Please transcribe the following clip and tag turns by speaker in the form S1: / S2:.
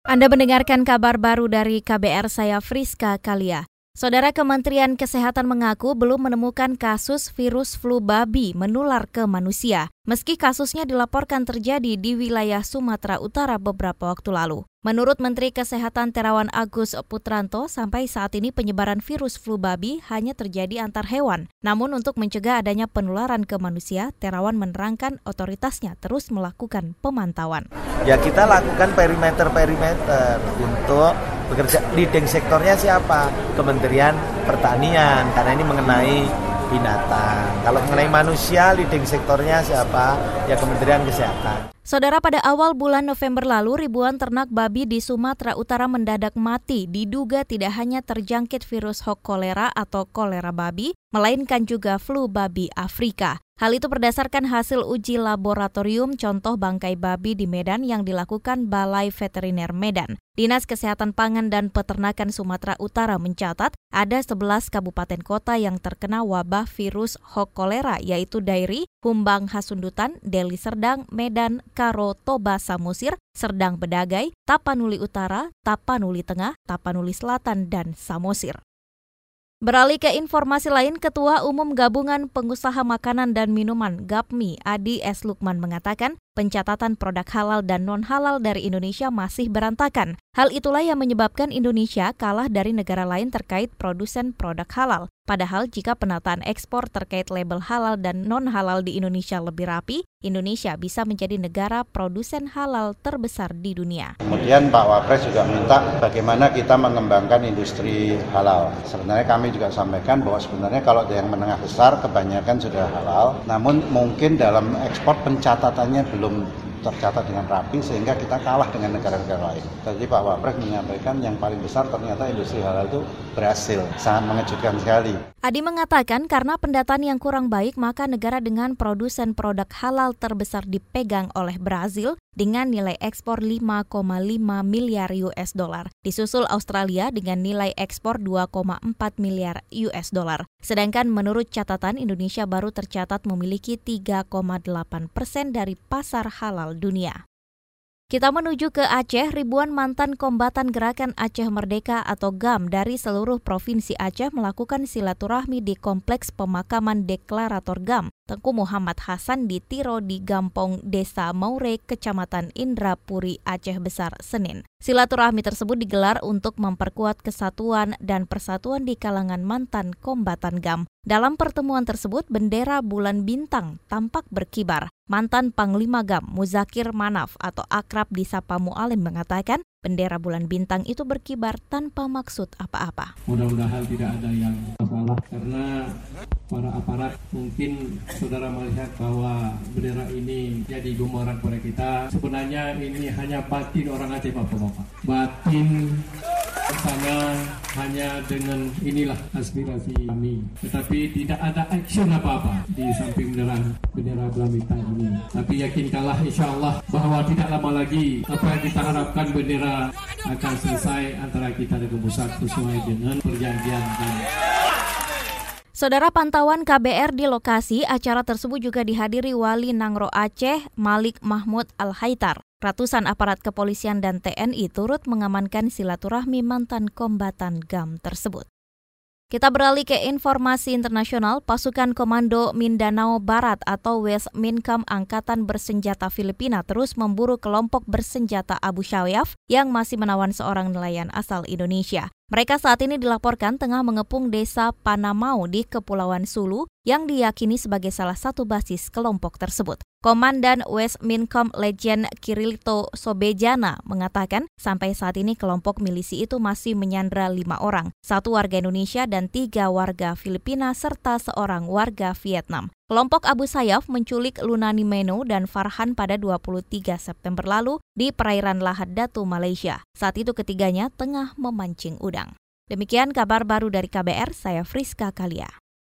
S1: Anda mendengarkan kabar baru dari KBR saya Friska Kalia. Saudara Kementerian Kesehatan mengaku belum menemukan kasus virus flu babi menular ke manusia, meski kasusnya dilaporkan terjadi di wilayah Sumatera Utara beberapa waktu lalu. Menurut Menteri Kesehatan Terawan Agus Putranto, sampai saat ini penyebaran virus flu babi hanya terjadi antar hewan. Namun untuk mencegah adanya penularan ke manusia, Terawan menerangkan otoritasnya terus melakukan pemantauan.
S2: Ya kita lakukan perimeter-perimeter untuk bekerja leading sektornya siapa? Kementerian Pertanian karena ini mengenai binatang. Kalau mengenai manusia leading sektornya siapa? Ya Kementerian Kesehatan.
S1: Saudara pada awal bulan November lalu ribuan ternak babi di Sumatera Utara mendadak mati diduga tidak hanya terjangkit virus hok kolera atau kolera babi, melainkan juga flu babi Afrika. Hal itu berdasarkan hasil uji laboratorium contoh bangkai babi di Medan yang dilakukan Balai Veteriner Medan. Dinas Kesehatan Pangan dan Peternakan Sumatera Utara mencatat ada 11 kabupaten kota yang terkena wabah virus hok kolera yaitu Dairi, Humbang Hasundutan, Deli Serdang, Medan, Karo, Toba, Samosir, Serdang Bedagai, Tapanuli Utara, Tapanuli Tengah, Tapanuli Selatan, dan Samosir. Beralih ke informasi lain, Ketua Umum Gabungan Pengusaha Makanan dan Minuman GAPMI Adi S. Lukman mengatakan pencatatan produk halal dan non-halal dari Indonesia masih berantakan. Hal itulah yang menyebabkan Indonesia kalah dari negara lain terkait produsen produk halal. Padahal jika penataan ekspor terkait label halal dan non-halal di Indonesia lebih rapi, Indonesia bisa menjadi negara produsen halal terbesar di dunia.
S3: Kemudian Pak Wapres juga minta bagaimana kita mengembangkan industri halal. Sebenarnya kami juga sampaikan bahwa sebenarnya kalau yang menengah besar kebanyakan sudah halal, namun mungkin dalam ekspor pencatatannya belum belum tercatat dengan rapi sehingga kita kalah dengan negara-negara lain. Tadi Pak Wapres menyampaikan yang paling besar ternyata industri halal itu berhasil, sangat mengejutkan sekali.
S1: Adi mengatakan karena pendataan yang kurang baik maka negara dengan produsen produk halal terbesar dipegang oleh Brazil dengan nilai ekspor 5,5 miliar US dollar. Disusul Australia dengan nilai ekspor 2,4 miliar US dollar. Sedangkan menurut catatan Indonesia baru tercatat memiliki 3,8 persen dari pasar halal dunia. Kita menuju ke Aceh, ribuan mantan kombatan Gerakan Aceh Merdeka atau GAM dari seluruh provinsi Aceh melakukan silaturahmi di Kompleks Pemakaman Deklarator GAM Tengku Muhammad Hasan di Tiro di Gampong Desa Maure, Kecamatan Indrapuri, Aceh Besar, Senin. Silaturahmi tersebut digelar untuk memperkuat kesatuan dan persatuan di kalangan mantan kombatan GAM. Dalam pertemuan tersebut, bendera bulan bintang tampak berkibar. Mantan Panglima GAM Muzakir Manaf atau akrab di Sapa Mu'alim mengatakan bendera bulan bintang itu berkibar tanpa maksud apa-apa.
S4: Mudah-mudahan tidak ada yang masalah karena para aparat mungkin saudara melihat bahwa bendera ini jadi gumoran pada kita. Sebenarnya ini hanya batin orang Aceh Bapak-Bapak. Batin sana hanya dengan inilah aspirasi kami. Tetapi tidak ada action apa-apa di samping bendera bendera Belamita ini. Tapi yakinkanlah insya Allah bahwa tidak lama lagi apa yang kita harapkan bendera akan selesai antara kita dengan pusat sesuai dengan perjanjian dan
S1: Saudara pantauan KBR di lokasi acara tersebut juga dihadiri Wali Nangro Aceh Malik Mahmud Al-Haitar. Ratusan aparat kepolisian dan TNI turut mengamankan silaturahmi mantan kombatan GAM tersebut. Kita beralih ke informasi internasional. Pasukan Komando Mindanao Barat atau West Mincom Angkatan Bersenjata Filipina terus memburu kelompok bersenjata Abu Sayyaf yang masih menawan seorang nelayan asal Indonesia. Mereka saat ini dilaporkan tengah mengepung desa Panamau di Kepulauan Sulu yang diyakini sebagai salah satu basis kelompok tersebut. Komandan West Mincom Legend Kirilito Sobejana mengatakan sampai saat ini kelompok milisi itu masih menyandra lima orang, satu warga Indonesia dan tiga warga Filipina serta seorang warga Vietnam. Kelompok Abu Sayyaf menculik Lunani Meno dan Farhan pada 23 September lalu di perairan Lahad Datu, Malaysia. Saat itu ketiganya tengah memancing udang. Demikian kabar baru dari KBR, saya Friska Kalia.